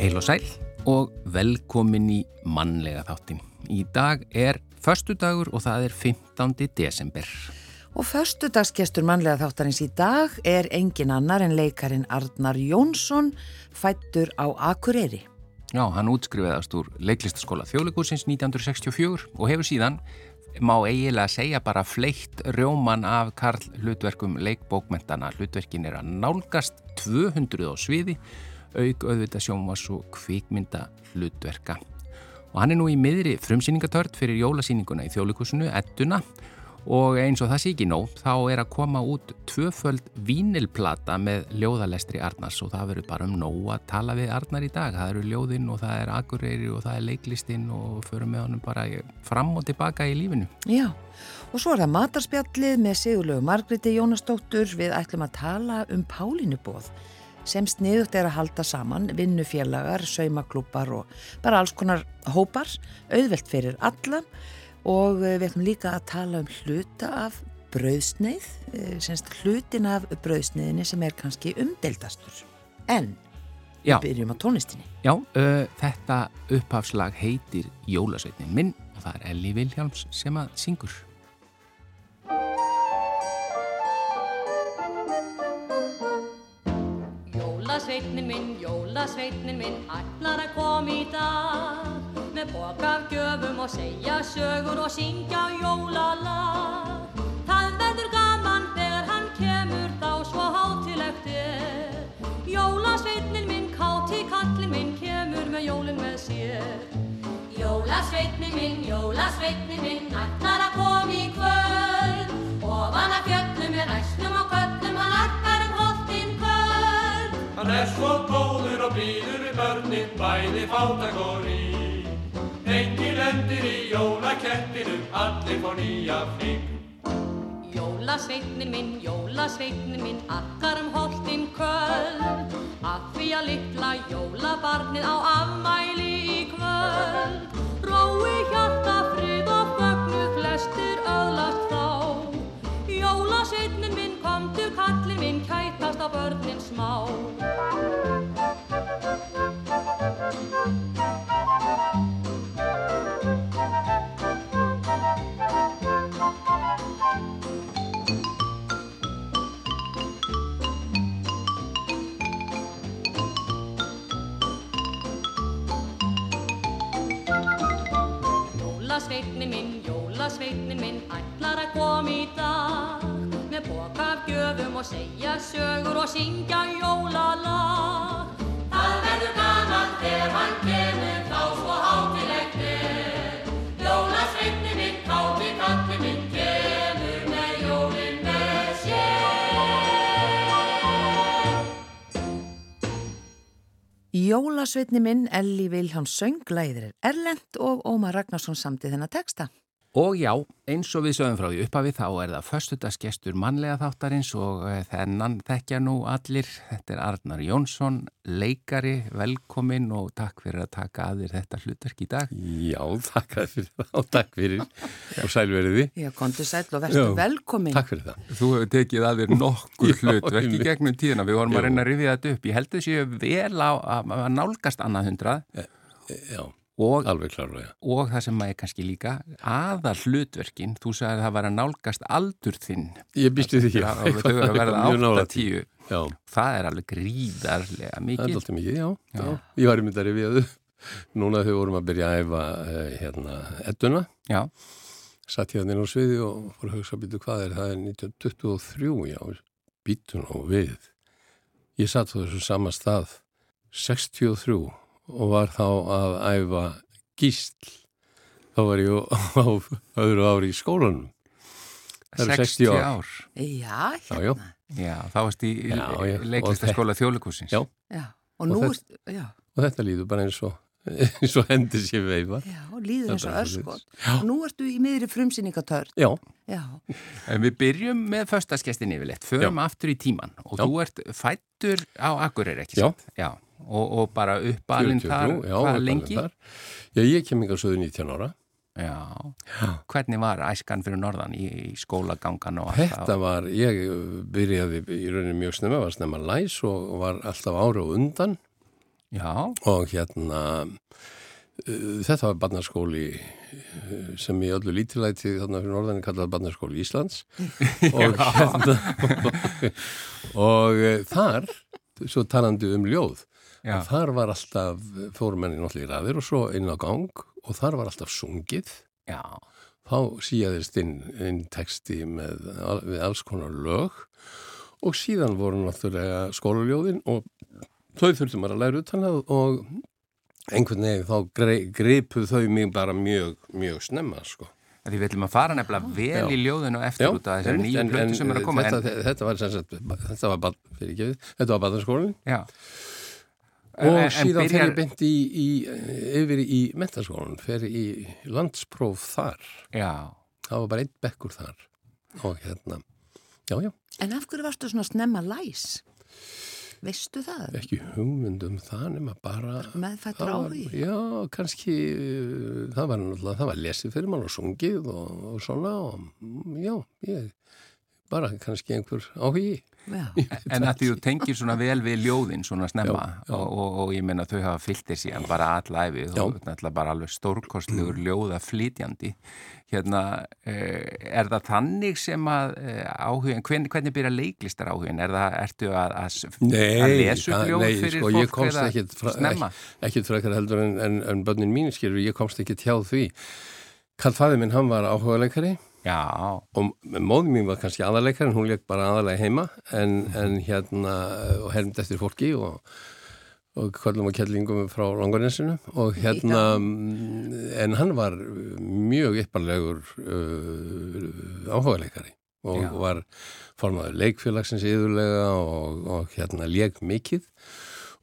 Heil og sæl og velkomin í mannlega þáttin. Í dag er förstu dagur og það er 15. desember. Og förstudagsgestur mannlega þáttarins í dag er engin annar en leikarin Arnar Jónsson, fættur á Akureyri. Já, hann útskrifiðast úr leiklistaskóla þjóðleikúsins 1964 og hefur síðan, má eiginlega segja bara fleitt rjóman af Karl hlutverkum leikbókmentana. Hlutverkin er að nálgast 200 á sviði, auk auðvita sjónvars og kvikmynda hlutverka. Og hann er nú í miðri frumsýningatörd fyrir jólasýninguna í þjóðleikúsinu, Edduna, og eins og það sé ekki nóg þá er að koma út tvöföld vínilplata með ljóðalestri Arnars. Og það verður bara um nóg að tala við Arnar í dag, það eru ljóðinn og það er akureyri og það er leiklistinn og förum með honum bara fram og tilbaka í lífinu. Já, og svo er það matarspjallið með Sigurlegu Margreti Jónastóttur við ætlum að tala um Pálínubóð sem sniðugt er að halda saman vinnufélagar, saumaklúpar og bara alls konar hópar, auðvelt fyrir alla og við ætlum líka að tala um hluta af brauðsneið, semst hlutin af brauðsneiðinni sem er kannski umdeldastur. En Já. við byrjum á tónlistinni. Já, uh, þetta upphafslag heitir Jólasveitnin minn og það er Elli Vilhjálms sem að syngur. Jólasveitnin minn, ætlar að koma í dag með bók af gjöfum og segja sögur og syngja jólalag. Það verður gaman þegar hann kemur þá svo hátilegt er. Jólasveitnin minn, káti kallin minn, kemur með jólin með sér. Jólasveitnin minn, jólasveitnin minn, ætlar að koma í kvöld. Ofan að fjöllum með ræsnum og köllum, hann kvöld. Hann er svo góður og býður við börnin, bæði fátak og rík. Engin lendir í jólakettinum, allir fór nýja flík. Jólasveitnin minn, jólasveitnin minn, akkar um holtinn köld. Að því að litla jólabarnið á afmæli í kvöld. Rói hjarta frið komdu kallin minn, kætast á börnin smá. Jólasveitnin minn, jólasveitnin minn, ætlar að koma í dag með bók af gjöfum og segja sögur og syngja jólalag. Það verður gaman þegar hann kemur þá svo hátilegt er. Jólasveitnin minn, káti kallin minn, kemur með jólin með sér. Jólasveitni minn, Elli Viljáns sönglæðir er Erlend og Ómar Ragnarsson samtið þennan texta. Og já, eins og við sögum frá því upphafi þá er það förstudagsgestur mannlega þáttarins og eh, þennan þekkja nú allir. Þetta er Arnar Jónsson, leikari, velkomin og takk fyrir að taka að þér þetta hlutverk í dag. Já, takk fyrir það og takk fyrir og sælveriði. Já, kontu sæll og verðstu Já, velkomin. Takk fyrir það. Þú hefur tekið að þér nokkur Já, hlutverk í gegnum tíðina. Við vorum Jú. að reyna að rifja þetta upp. Ég held þessi vel á að að nálgast annað hundrað Já, og, alveg klárlega. og það sem maður kannski líka aðal hlutverkin. Þú sagði að það var að nálgast aldur þinn. Ég býst við því, já. Það eru að verða Mjög nálægt 8-10. Já, Það er alveg gríðarlega það er mikið. alltaf mikið, já. Já. já. Ég var í myndari við. Núna þau vorum að byrja að æfa eh, hérna edduna. Já, Satt hérna inn á sviði og fór að hugsa býtu hvað er það er 1923, já. Býtu nú við. Ég satt á þessu sama stað 63 og var þá að æfa gísl. Þá var ég á öðru ári í skólanum. Það eru 60 ár. ár. Já, Já, já. hérna. Já, þá varst í Já, já. leiklistaskóla þjóðleikúsins. Já. Já, og Og nú þetta- er, já, Og þetta líður bara eins og, eins og hendur sér veifa. já, líður eins og örskot. Og nú ertu í miðri frumsýningatörn. Já, Já, En við byrjum með föstaskestin yfirleitt, förum aftur í tíman og Já. þú ert fættur á Akureyri, ekki Já. sant? Já. Og, og bara uppalinn þar, 43, já, hvað lengi? þar. Já, ég kem yngar söðu 19 ára. Já. Hvernig var æskan fyrir norðan í, í skólagangan og allt Þetta var, ég byrjaði í rauninni mjög snemma, var snemma læs og var alltaf ára og undan Já, og hérna uh, þetta var barnaskóli uh, sem í öllu lítilæti þarna fyrir norðaninn kallaði barnaskóli Íslands og hérna og uh, þar svo talandi um ljóð já, þar var alltaf fórumenni náttúrulega í ræðir og svo inn á gang og þar var alltaf sungið já, þá síðaðist inn, inn texti með, við alls konar lög og síðan voru náttúrulega skólaljóðin og þau þurftum að læra utan að og einhvern veginn þá grei- gripu þau mig bara mjög, mjög snemma sko. því við ætlum að fara nefnilega vel Já. í ljóðinu eftir út af þessari nýju en sem er að koma þetta, en, þetta var þetta var, var badarskólinn já. Og En- síðan fer byrjar- ég beint í, í, yfir í mentaskólan, fer í landspróf þar Já, það var bara einn bekkur þar og hérna, já já En af hverju varstu svona snemma læs? Veistu það? ekki hugmyndum það nema bara Meðfættur áhugi? já, kannski uh, það var náttúrulega, það var lesið fyrir mann og sungið og, og svona og mm, já, ég bara kannski einhver áhugi. en að því þú tengir svona vel við ljóðin svona snemma Já, já. Og, og, og ég meina þau hafa fyllt þér síðan bara allæfi Já. þú ert náttúrulega bara alveg stórkostlegur ljóða flytjandi hérna, eh, er það þannig sem að eh, áhugin, hvernig, hvernig byrja leiklistar áhugin, er það, ertu að, að, að það- ljóð nei, fyrir sko, ég fólk komst eða ekkit fra, snemma? ekki, frekar heldur en, en, en börnin mín skilur, ég komst ekki hjá því. Karl fæði minn, hann var áhugaleikari Já, og móðin mín var kannski aðaleikari en hún leik bara aðalega heima en, en hérna og hermd eftir fólki og, og kvöldum og kjellingum frá Langarnesinu og hérna mm, en hann var mjög ypparlegur uh, áhugaleikari og Já. var formaður leikfélagsins yðurlega og, og hérna leik mikið.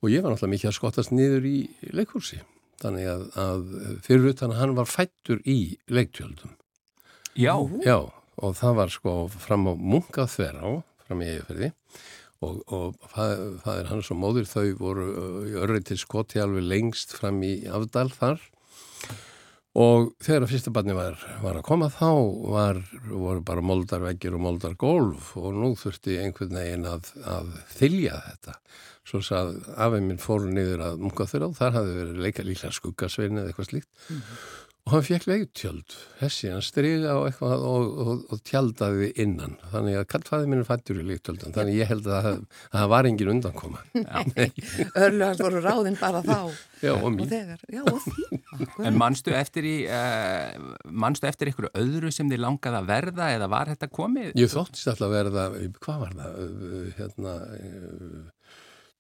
Og ég var náttúrulega mikið að skottast niður í leikhúsi. Þannig að, að fyrir utan hann var fættur í leiktjöldum já, Já, og það var sko fram á munkað þverá, fram í eigafyrði og, og það, það er hans og móðir þau voru í örri til skoti alveg lengst fram í afdal þar. Og þegar að fyrsta barni var, var að koma þá var, voru bara moldarveggir og moldargólf og nú þurfti einhvern veginn að, að þylja þetta. Svo sað afið minn fóru niður að munkað þverá, þar hafði verið leika líklega skuggasvein eða eitthvað slíkt og hann fekk leiktjöld. Hessi, hann striga á eitthvað og, og, og tjaldaði innan. Þannig að kallfæði minn er fættur í leiktjöldan þannig ég held að það, að það var engin undankoma. Örlugast voru ráðin bara þá. Já og og mín þegar. Já, og því. en manstu eftir í uh, manstu eftir ykkur öðru sem þið langaði að verða eða var þetta komið? ég þóttist alltaf að verða, hvað var það uh, hérna uh,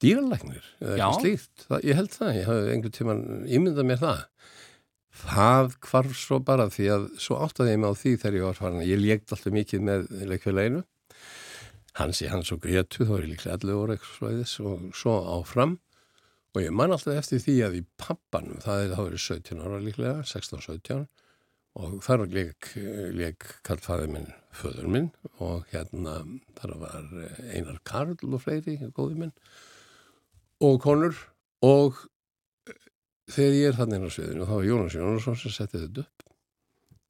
dýralæknir eða eitthvað slíkt. Ég held það, ég hafði einhvern tíman ímyndað mér það það hvarf svo bara því að svo áttaði ég mig á því þegar ég var farin. Ég légt alltaf mikið með leikfélaginu. Hansi Hans og Gretu þá er ég líklega 11 óra eitthvað svæðis og svo áfram. Og ég man alltaf eftir því að í pappanum það er þá verið 17 ára líklega 16-17 og þar leik, leik kallfæði minn föður minn og hérna þar var Einar Karl og fleiri góði minn og konur. Og þegar ég er þannig á sviðinu og þá var Jónas Jónasson sem setti þetta upp.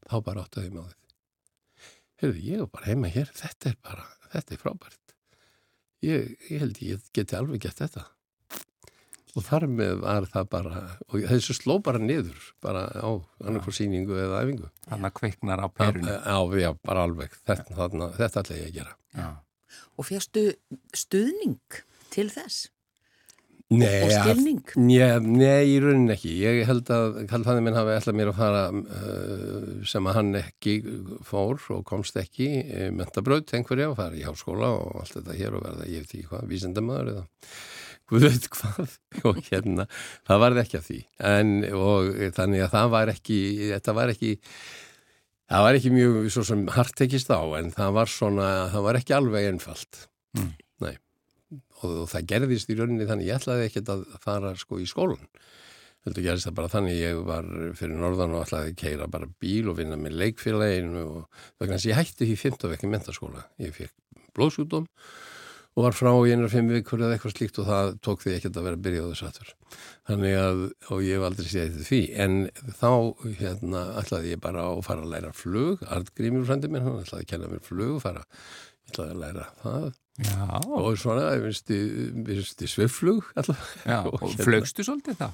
Þá bara áttaði ég mig á því. Heyrðu, ég er bara heima hér. Þetta er bara, þetta er frábært. Ég, ég held ég geti alveg gett þetta. Og þar með var það bara og þessu sló bara niður bara á annarkur síningu eða æfingu. Þannig að kveiknar á perunni. Á, já, bara alveg. Þetta, þarna, þetta ætla ég að gera. Já. Og fjastu stuðning til þess Nei, og skilning. Nei, nei, í raunin ekki. Ég held að kallfæði minn hafi ætlað mér að fara uh, sem að hann ekki fór og komst ekki uh, mentabraut einhverja og fara í háskóla og allt þetta hér og verða, ég veit ekki hvað, vísendamöður eða Guð veit hvað og hérna, það varði ekki að því en og þannig að það var ekki þetta var ekki það var ekki mjög svo sem hart tekist á en það var svona, það var ekki alveg einfalt Mm. Og, það gerðist í rauninni þannig ég ætlaði ekkert að fara sko í skólan heldur gerðist það bara þannig ég var fyrir norðan og ætlaði að keira bara bíl og vinna með leikfélaginu og þess að ég hætti því 15 vekki mentaskóla ég fekk blóðsjúdóm og var frá í einar fimm vikur eða eitthvað slíkt og það tók því ekkert að vera byrjaðu sattur. Þannig að, og ég hef aldrei séð þetta því. En þá hérna ætlaði ég bara að fara að læra flug. Artgrímur frændi minn, hann ætlaði að kenna mér flug og fara. Ég ætlaði að læra það Já, og svona, ég finnst í sviflug alltaf. já, og flögstu svolítið þá?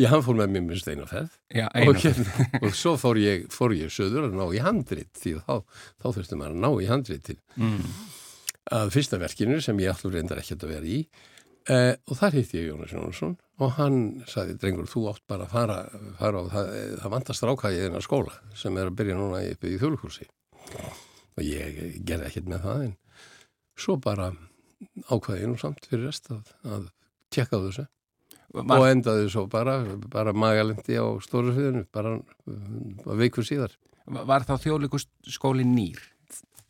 Já, hann fór með mér með steinaferð Já, og, hérna, og svo fór ég, fór ég söður að ná í handrit því þá, þá þurfti maður að ná í handrit til Mm. að fyrsta verkinu sem ég alltaf reyndar ekkert að vera í eh, og þar hitti ég Jónas Jónasson og hann sagði, drengur, þú átt bara að fara, fara og það, það vantast ráka í þennan skóla sem er að byrja núna uppi í þjóðlukursi og ég gerði ekkert með það en svo bara ákvaði ég nú samt fyrir rest að, að tjekka á þessu og Var, endaði svo bara, bara magalendi á stóru sviðinu, bara veikur síðar. var þá þjóðleikusskólin nýr?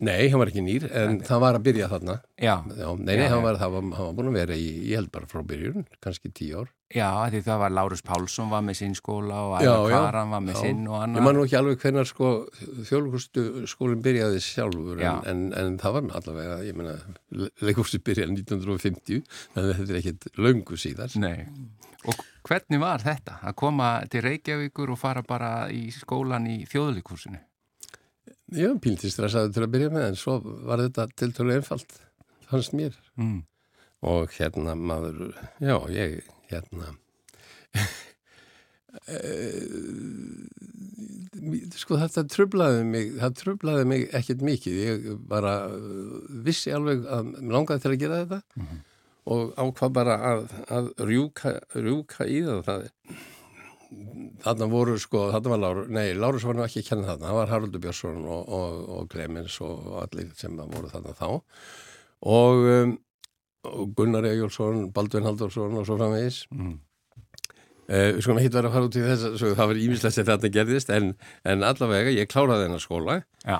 Nei, hann var ekki nýr, en það var að byrja þarna. Já, Já, nei, nei, Já, hann var, það var, hann var búin að vera í, ég held bara frá byrjun, kannski tíu ár. já, því það var Lárus Pálsson var með sinn skóla og já, Karan var með sinn og Ég annar. man nú ekki alveg hvernar sko þjóðlugustu skólinn byrjaði sjálfur, Já. en, en, en það var allavega, ég meina, leikustu byrjaði 1950, en þetta er ekkit löngu síðar. Nei, og hvernig var þetta að koma til Reykjavíkur og fara bara í skólan í þjóðleikursinu? Ég var pílti stressaði til að byrja með, en svo var þetta tiltölu einfalt, fannst mér. Mm. og hérna maður, já, ég hérna Eh, sko þetta trublaði mig það trublaði mig ekkert mikið ég bara uh, vissi alveg að mér langaði til að gera þetta og ákvað bara að, að rjúka, rjúka í það það þarna voru sko, þarna var Lárus nei, Lárus var nú ekki að kenna þarna, það var Haraldur Björnsson og, og, og Clemens og allir sem voru þarna þá og um, og Gunnar Egilson, Baldvin Halldórsson og svo framvegis. Mm. Uh, við skulum ekki vera að fara út í þess að það var ímislegt sem þetta gerðist en, en allavega ég kláraði þennan skóla Já,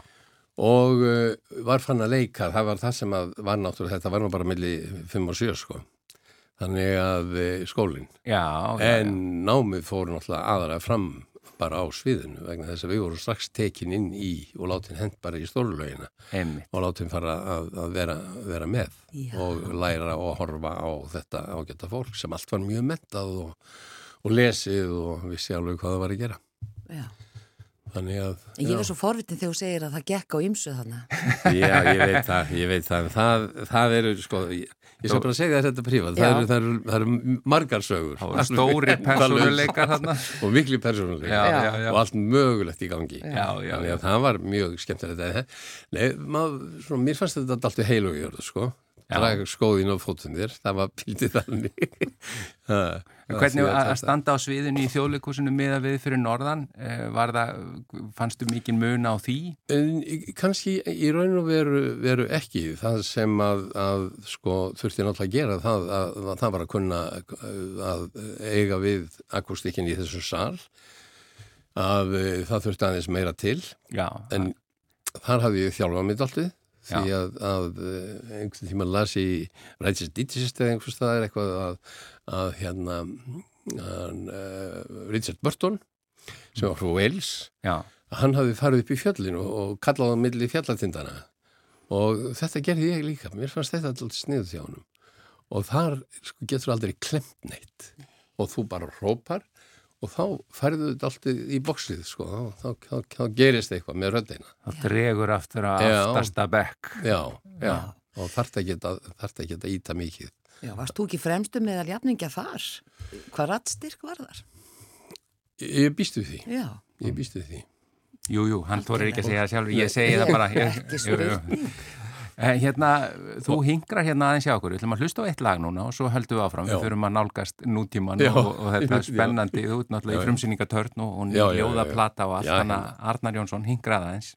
og uh, var fann að leika, það var það sem að var náttúrulega, þetta var nú bara milli 5 og 7 sko. Þannig að uh, skólinn, en námið fór náttúrulega aðra fram bara á sviðinu vegna þess að við vorum strax tekin inn í og látin hend bara í stórlögina einmitt. og látum fara að, að vera, vera með Já. og læra og horfa á þetta ágæta fólk sem allt var mjög mettað og, og lesið og vissi alveg hvað það var að gera. Já. Þannig að, ég er svo forvitin þegar þú segir að það gekk á ymsu þarna. já, ég veit það, ég veit það, það, það eru, sko, ég, ég skal bara segja þér þetta prífað, það Já. eru, það, eru, það eru margar sögur. Það voru stóri persónuleikar þarna. og miklu persónuleika Já, já, já. og allt mögulegt í gangi. Já, já, Þannig já. að það var mjög skemmtilegt. Nei, maður, svona, mér fannst þetta allt í heilu í jörðu, sko. Draga skóðin fótum þér, það var pildið þannig. Hvernig að, að standa á sviðinu í þjóðleikursinu miða við fyrir norðan, eh, var það, fannstu mikinn mun á því? En í- raun og veru, veru ekki. Það sem að, að sko, þurfti náttúrulega að gera það, að, að það var að kunna að eiga við akustikinn í þessu sal. Að eh, það þurfti aðeins meira til. Já, en þar hafði ég þjálfað mitt alltið því að, að eh, einhvern tíma las í Rætsist Dítist eða einhvers staðar eitthvað að, að hérna hann, uh, Richard Burton sem var frá Wales hann hafði farið upp í fjöllinu og kallaði á milli fjallatindana. Og þetta gerði ég líka. Mér fannst þetta alltaf sniðið hjá honum. Og þar sko, getur aldrei klemt neitt og þú bara hrópar og þá færðu þetta alltaf í bóksið sko, þá, þá, þá, þá gerist eitthvað með röddina. Það dregur aftur að aftasta bekk. já, já, og að, þarft ekki að íta mikið. Já, varst þú ekki fremstu meðal jafningja þar? Hvað rattstyrk var þar? ég býstu því, Já, ég býstu því. Jú, jú, hann þorir ekki að segja það sjálfur, ég segi það bara. Ég, Ekki spurning. Eh, Hérna, þú hingrar hérna aðeins hjá okkur, við ætlum að hlusta á eitt lag núna og svo höldum við áfram, Já. við þurfum að nálgast nútíman og, og þetta er spennandi, þú ert náttúrulega í frumsýningatörn og, og Já, já, já, ljóða já. plata og allt, þannig að Arnar Jónsson hingraði aðeins.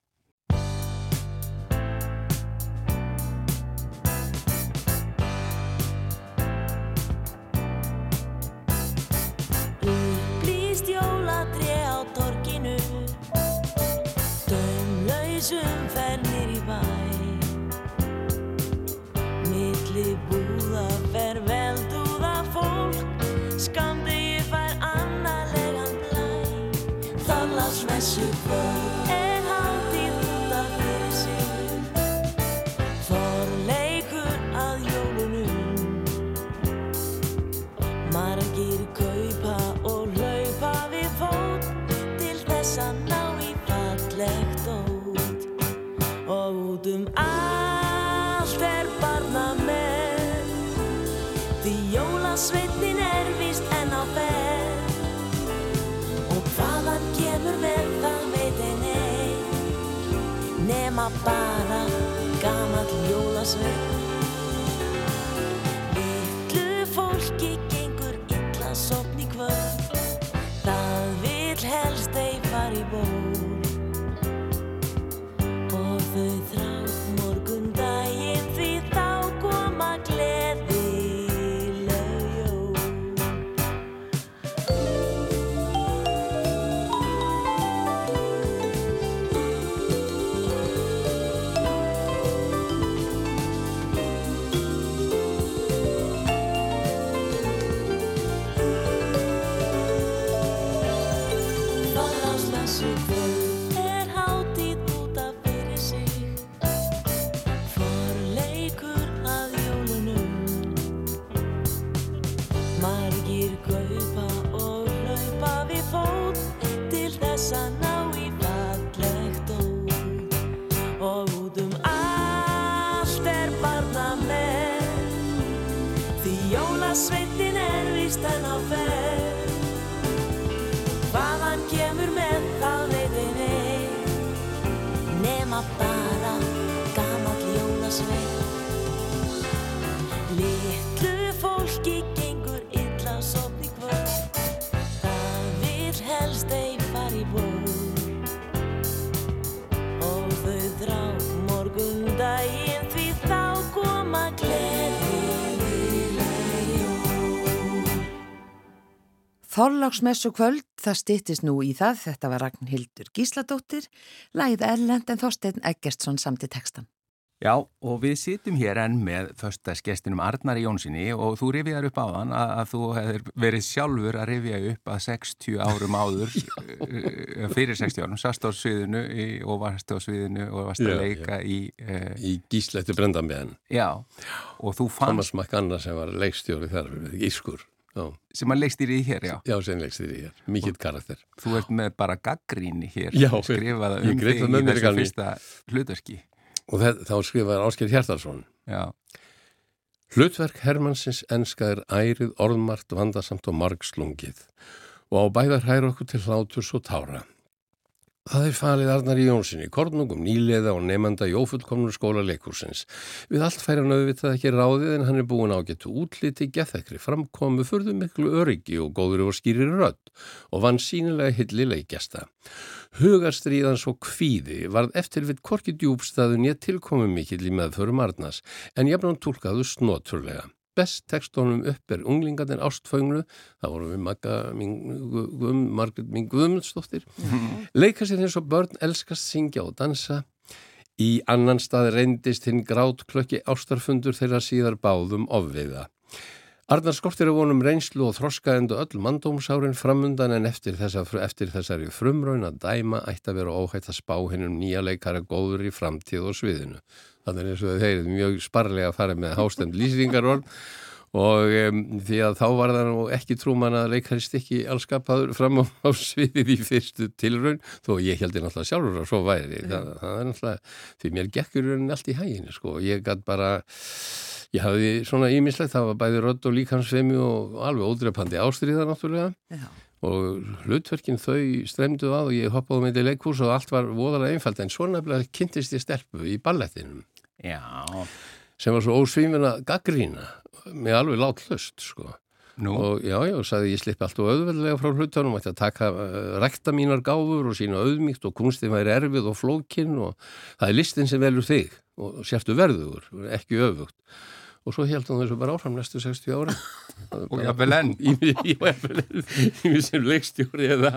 um allt er barna með. Því jólasveitnin er vist en á verð Og hvaðan kemur verða veit en ei Nema bara gamall jólasveit Yllu fólki gengur illa sopni kvöld. Það vil helst ei fari bó Þorláksmessu kvöld, það stýttist nú í það, þetta var Ragnhildur Gísladóttir, lagið Erlend en Þorstein Eggertsson samt í textan. Já, og við sitjum hér enn með föstaskestinum Arnari Jónssoni og þú rifjar upp á þann að, að þú hefur verið sjálfur að rifja upp að 60 árum áður, eh, fyrir 60 árum, sast á sviðinu í, og varst á sviðinu og varst að Já, leika í, uh, Í gíslættu brendambeðan. já, og þú Thomas fannst McAnna sem var leikstjóri þar, ískur. Já, sem að leikst í hér, já. já sem leikstjóri hér. Mikill karakter. Þú ert með bara gaggríni hér, Já, skrifaða um þig í í þessu fyrsta hlutverki. Og það, þá skrifaði Ásker Hjartarsson. Já, Hlutverk Hermannsins enska er ærið, orðmart, vandasamt og margslungið og á bæðar hæra okkur til hláturs og tára. Það er falið Arnar Jónssoni, kornungum nýleða og nefnda í ófullkomnur skóla leikursins. Við allt færa nöðvitað ekki ráðið en hann er búin á getu útliti, gethekri, framkomu, furðu miklu öryggi og góður og skýrir rödd og vann sínilega hilli leikjasta. Hugarstríðans og kvíði varð eftir við korki djúbstæðun ég tilkomi mikill í meðförum Arnars en jafnum tólkaðu snoturlega. Best tekstónum upp er unglingarnir ástföngnu, það voru við Magga, mín, Guðm, Margret, mín Guðmundsdóttir, leika sér eins og börn elskast syngja og dansa. Í annan stað reyndist hinn grát klökki ástarfundur þeirra síðar báðum ofviða. Arnar skortir að vonum reynslu og þroska endu öll mandómsárin framundan en eftir, þessa, eftir þessari frumraun að dæma ætti að vera óhætt að spá hinnum nýja leikara góður í framtíð og sviðinu. Þannig er eins og þeir eru mjög sparlega að fara með hástend lýsingarorð og um, því að þá var það nú ekki trúman að leikari stikki allskapaður fram á, á sviðið í fyrstu tilraun þó ég held ég náttúrulega sjálfur að svo væri. Það, það er náttúrulega, því mér gekkur raunin allt í hæginu sko, ég gætt bara ég hafði svona ímislegt það var bæði rödd og líkansfemi og alveg ódreipandi ástriða náttúrulega. Já. og hlutverkin þau stremdu að og ég hoppaði með þetta leikús og allt var voðalega einfalt en svo nefnilega kynntist ég stelpu í ballettinum. Já, sem var svo ósvímina gaggrína með alveg látt hlust sko. nú, og já, já, sagði ég slippi allt og auðveldlega frá hlutunum, ætti að taka uh, rækta mínar gáfur og sína auðmíkt og kunstin væri erfið og flókin og það er listin sem velur þig og sértu verður, ekki öfugt og svo held hann þessu bara áfram næstu 60 ára og jafnvel enn. í mér sem leikstjóri eða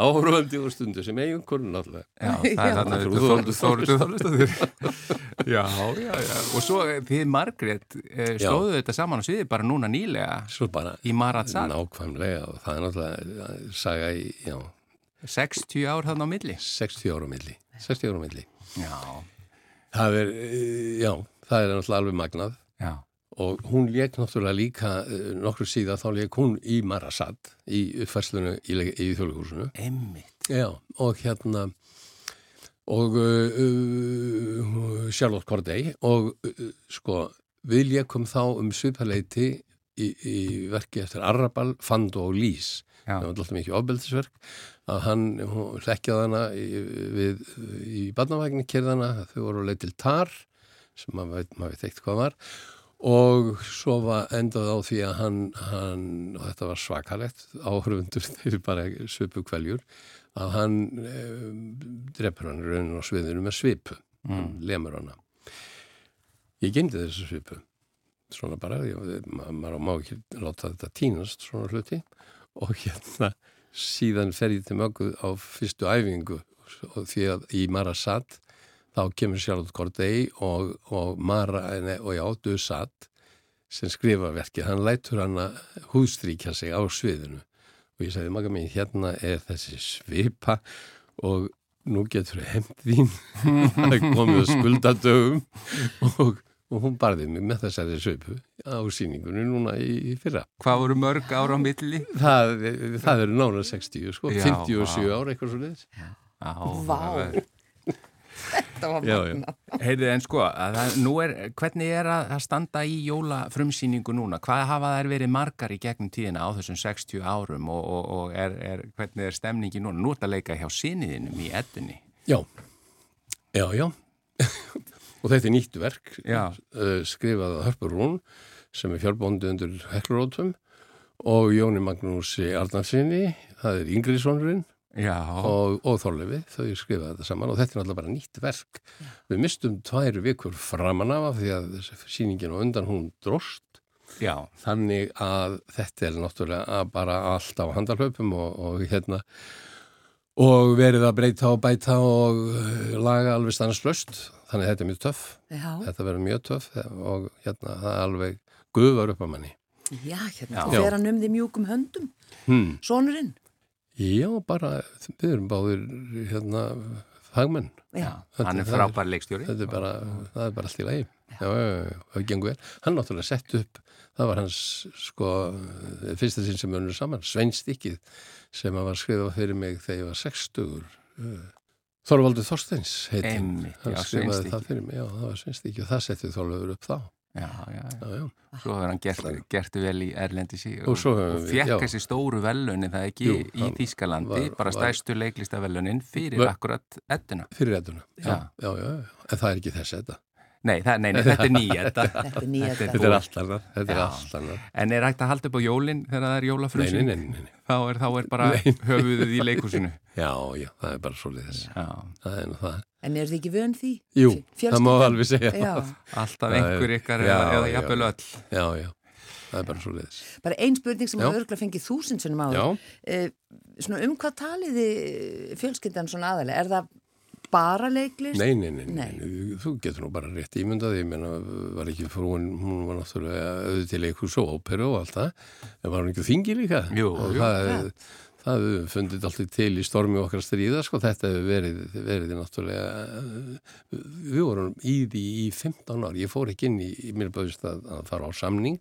áhrifandi og stundu sem eigin kurn alltaf Já, það er Já. þarna Þórður Þórður Þórður Já, já, já. Og svo eh, þið Margrét eh, slóðu þetta saman á sviði bara núna nýlega? Svo bara í Maratsal nákvæmlega og það er náttúrulega eh, saga í, já, 60 ár þarna á milli? 60 ára á milli. 60 ára á milli. Já, það er, já, það er náttúrulega alveg magnað. Já, og hún leik náttúrulega líka uh, nokkur síðan þá leik hún í Marasat í uppfærslunu í, í þjóðleikúsinu emmitt og hérna og uh, uh, Charlotte Corday og uh, sko við leikum þá um svipaleiti í, í verki eftir Arrabal, Fando og Lís. Það var alltaf mikið ofbeldisverk að hann rekjaði hana í, við, í barnavægni kerðana, þau voru leið til Tar sem maður veit, maður veit eitt hvað var og svo var endað á því að hann, hann og þetta var svakalegt áhörfundur þeir bara svipu kvæljur að hann eh, drefur hann í rauninu á sviðinu með svipu. Mm. lemur hana. Ég gemdi þessu svipu. Svona bara, ég, ma maður má ekki láta þetta tínast svona hluti. Og hérna síðan fer ég til möggu á fyrstu æfingu og því að í Marasat þá kemur Charlotte Corday og, og Mara, nei, og já, Dusat sem skrifa verkið, hann lætur hann að hústríkja sig á sviðinu og ég sagði, maga mín, hérna er þessi svipa og nú getur hefnd þín er komið að skuldadögum og, og hún barði mig með þessari svipu á síningunni núna í, í fyrra. Hvað voru mörg ára á milli? Það, það eru nána 60, sko, Já, 57 vá. ára eitthvað svo leiðis. Já, Vá. Þetta var magna. Heyrðu, en sko, að það, nú er, hvernig er að, að standa í jólafrumsýningu núna? Hvað hafa þær verið margar í gegnum tíðina á þessum 60 árum og, og, og er, er, hvernig er stemningi núna? Nú ert að leika hjá sinniðinum í eddunni. Já, já, já. og þetta er nýtt verk, uh, skrifað að Hörpur Rún sem er fjárbóndi undir Heklurótum og Jóni Magnúsi Arnarsinni, það er Ingriðssonurinn Já, og, og Þorlefi, þau skrifaði þetta saman og þetta er náttúrulega bara nýtt verk. Við mistum tvær vikur framan af því að síningin og undan hún drost já, þannig að þetta er náttúrulega bara allt á handalöpum og, og hérna og verið að breyta og bæta og eh, laga alveg stanslöst þannig að þetta er mjög töff. Já, þetta verður mjög töff og hérna það er alveg gufar upp á manni. Já, hérna, Já. þú fer hann um því mjúkum höndum, hmm. sonurinn. Já, bara við erum báðir hérna fagmenn. Já, hann er frábær leikstjóri. þetta er bara, það er bara allt í lagi. Já, það gengur vel. Hann náttúrulega sett upp, það var hans sko, fyrsta sinn sem önur saman Sveinstikkið sem að var skrifað fyrir mig þegar ég var 60 uh, Þorvaldur Þorsteins heiti hann. Hann skrifaði það fyrir mig, já, það var Sveinstikkið og það settið Þorvaldur upp þá Já, já, já. já. Svo hefur hann gert, gert vel í Erlendisi Og og fekk já. þessi stóru velunin það ekki Jú, í Þýskalandi, var- bara stærstu leiklistavelunin fyrir Var- akkurat edduna. fyrir redduna já. Já. Já, en það er ekki þess þetta Nei, það, nei, nei, þetta er nýja þetta. Er nýja Þetta er þetta er allt annað, þetta er allt annað En er hægt að halda upp á jólinn þegar það er nei, nei, nei, nei, nei. Þá er, þá er bara höfuðið í leikusinu. já, já, það er bara svo liðis Já, það er nú það En er þið ekki vön því? Jú, Fjölskyldan? það má alveg segja Já, alltaf er- einhver ykkar Já, eða, jafnvel öll. já, já, það er bara svo liðis bara ein spurning sem Já. hafa örgulega fengið þúsindsunum áður. Það bara leiklist? Nei, nei, nei, nei, Nei. þú getur nú bara rétt ímyndað, ég meina, var ekki frúin, hún var náttúrulega auðvitað til leikus og óperu og allt það, en var hún ekki þingi líka? Jú, og jú. það, það hefur fundið alltaf til í stormi okkar stríða, sko, þetta hefur verið, verið náttúrulega, við vorum í því í 15 ár, ég fór ekki inn í, í mér bauðist að, að fara á samning,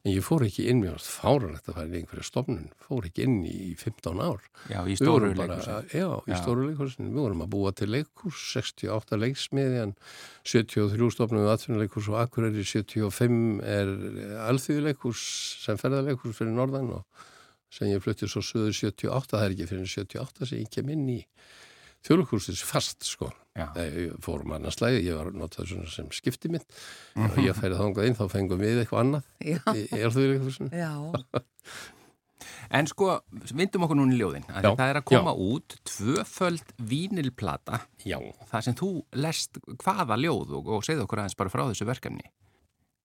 en ég fór ekki inn, mér varst fáranlegt að fara í einhverja stofnun, fór ekki inn í 15 ár. Já, í stóru leikusinu. Já, í Já. stóru leikursin. Við vorum að búa til leikurs, 68 leiksmiði, en 73 stofnum við atvinnuleikurs og Akureyri 75 er alþýðuleikurs sem ferðarleikurs fyrir norðan og sem ég flutti svo söður 78, það er ekki fyrir 78 sem ég kem inn í þjóðleikursis fast, sko. Já. Fórum annars slæði, ég var notað svona sem skipti mitt Mhm. og ég færið þangað inn, þá fengum við eitthvað annað Já, í, í alþýðuleikursin. já. En sko, vindum okkur núna í ljóðin. af því Já, Það er að koma út tvöföld vínilplata, Já. það sem þú lest hvaða ljóð og, og segðu okkur aðeins bara frá þessu verkefni.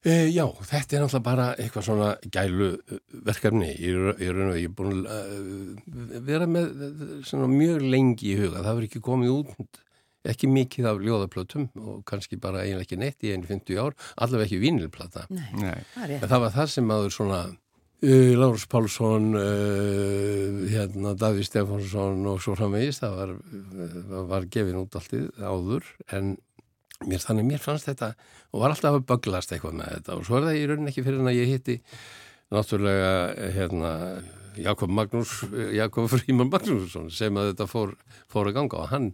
E, já, þetta er náttúrulega bara eitthvað svona gælu eh, verkefni. Ég er, ég er, raun og ég er búin að uh, vera með eh, svona mjög lengi í huga. Það hefur ekki komið út ekki mikið af ljóðaplötum og kannski bara eiginlega ekki neitt í einu 50 ár, allavega ekki vínilplata. Nei, Nei. það er það var það sem aður svona uh, Lárus Pálsson, uh, hérna, Davíð Stefánsson og svo framvegist, það var, uh, var gefin út alltið áður en mér, þannig mér fannst þetta og var alltaf að böglast eitthvað með þetta og svo er það í rauninni ekki fyrir en að ég hitti náttúrulega hérna Jakob Magnús, Jakob Fríman Magnússon sem að þetta fór, fór að ganga og hann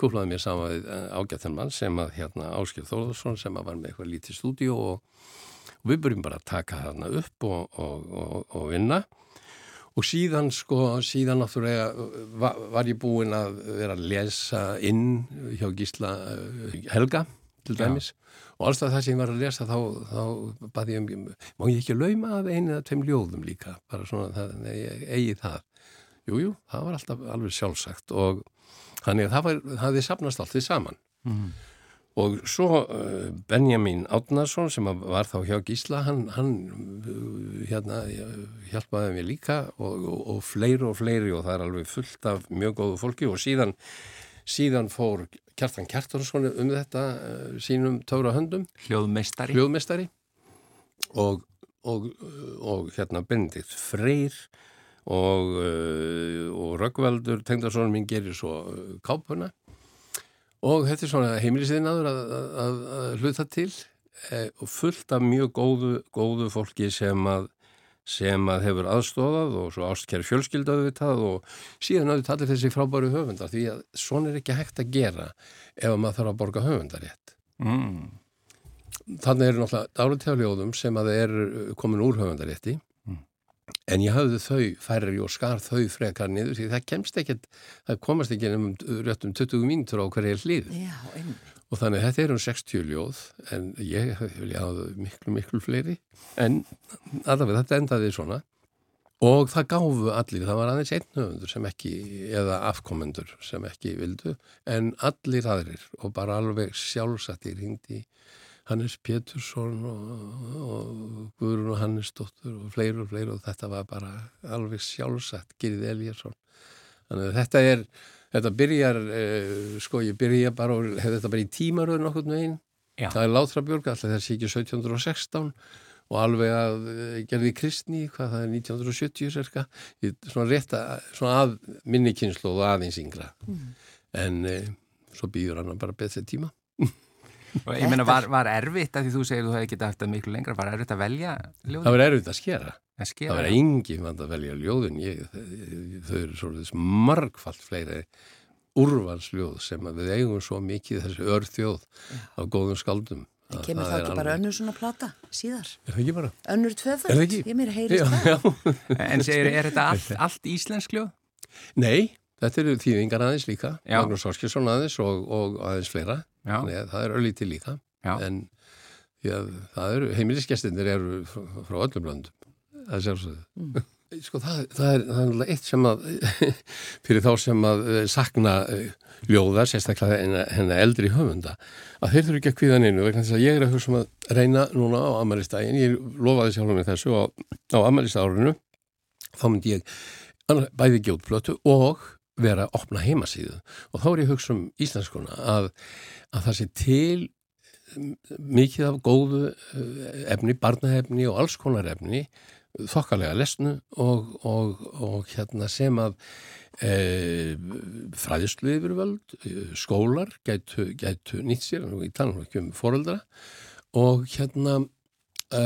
kúplaði mér saman við ágættan mann sem að hérna Áskil Þórðarsson sem að var með eitthvað lítið stúdíu og og við byrjum bara að taka þarna upp og, og, og, vinna. Og síðan sko, síðan náttúrulega var, var ég búinn að vera að lesa inn hjá Gísla eh, Helga til dæmis. Og alls það sem ég var að lesa þá, þá baði ég um, má ég ekki lauma af einu eða tveim ljóðum líka? Bara svona, það, eigi það. Jújú, jú, það var alltaf alveg sjálfsagt og þannig að það var, það hefði sapnast allt því saman. Mm. Og svo uh, Benjamin Átnarsson sem var þá hjá Gísla, hann, hann uh, hérna, hjálpaði mér líka og, og, og fleiri og fleiri og það er alveg fullt af mjög góðu fólki og síðan, síðan fór Kjartan Kjartarsson um þetta uh, sínum tóra höndum. Hljóðmestari. Hljóðmestari og, og hérna Benedikt Freyr og, og Röggvaldur Tengdarsson minn gerir svo kápuna og þetta er svona heimilisiðinaður að, að, að hluta til og fullt af mjög góðu, góðu fólki sem að, sem að hefur aðstofað og svo ástkjær fjölskyldaðu við það og síðan hafðu talið þessi frábæru höfundar því að svona er ekki hægt að gera ef maður þarf að borga höfundarétt. Mm. Þannig eru náttúrulega dáluteguljóðum sem að það er komin úr höfundarétti En ég hafði þau færri og skar þau frekar niður því það kemst ekkert, það komast ekki um réttum 20 mínutur á hverja hlið. Já, einnig. Og þannig þetta er um 60 ljóð en ég vilja hafa miklu, miklu fleiri. En allavega þetta endaði svona og það gáfu allir, það var aðeins einn höfundur sem ekki, eða afkomendur sem ekki vildu, en allir aðrir og bara alveg sjálfsættir hindi Hannes Pétursson og, og Guðrun og Hannes Dóttur og fleiri og fleiri og þetta var bara alveg sjálfsagt, Girið Elíasson. Þannig að þetta er, þetta byrjar, eh, sko ég byrja bara og hefði þetta bara í tímaröðun okkur meginn. Það er Látrabjörg, alltaf þessi ekki 1716 og alveg að eh, gerði kristni, hvað það er 1970 cirka, svona rétt að, svona að minni kynslu og aðeins yngra. Mm. En eh, svo býður hann bara betri tíma. Og ég meina, var, var erfitt að því þú segir þú hefði getið eftir miklu lengra, var erfitt að velja ljóðin? Það var erfitt að skera. Að skera það var engin vand að velja ljóðin. Ég, þau eru svolítið margfalt fleiri úrvalsljóð sem við eigum svo mikið þessi örþjóð af góðum skaldum. En kemur það ekki alveg... bara önnur svona plata síðar? Er það ekki bara? Önnur tvöfald? Ég mér heyrist það. En segir, er þetta allt, allt íslensk ljóð? Nei, þetta eru þýðingar aðeins líka. Magnús Orskilsson aðeins og, og aðeins fleira. Þannig að það er öllítið líka. Já. en eru, heimilisgestinir eru frá, frá öllum löndum það er sjálfsögðu. Mm. sko það, það er það eitt sem að fyrir þá sem að eh, sakna eh, ljóða, sérstaklega hennar eldri höfunda, að þeir þurfu ekki að kvíða neinu vegna þess að ég er að hugsa um að reyna núna á amalistægin, ég lofaði sjálf með þessu á, á amalistárunu þá myndi ég bæði gjótblötu og vera að opna heimasíðu. Og þá er ég að hugsa um íslenskuna að að það sé til mikið af góðu eh, efni, barnaefni og alls konar efni þokkalega lesnu og, og, og hérna sem að e, fræðislu yfirvöld, skólar gætu, gætu nýtt sér, í tanum ekki um fóröldra og hérna e,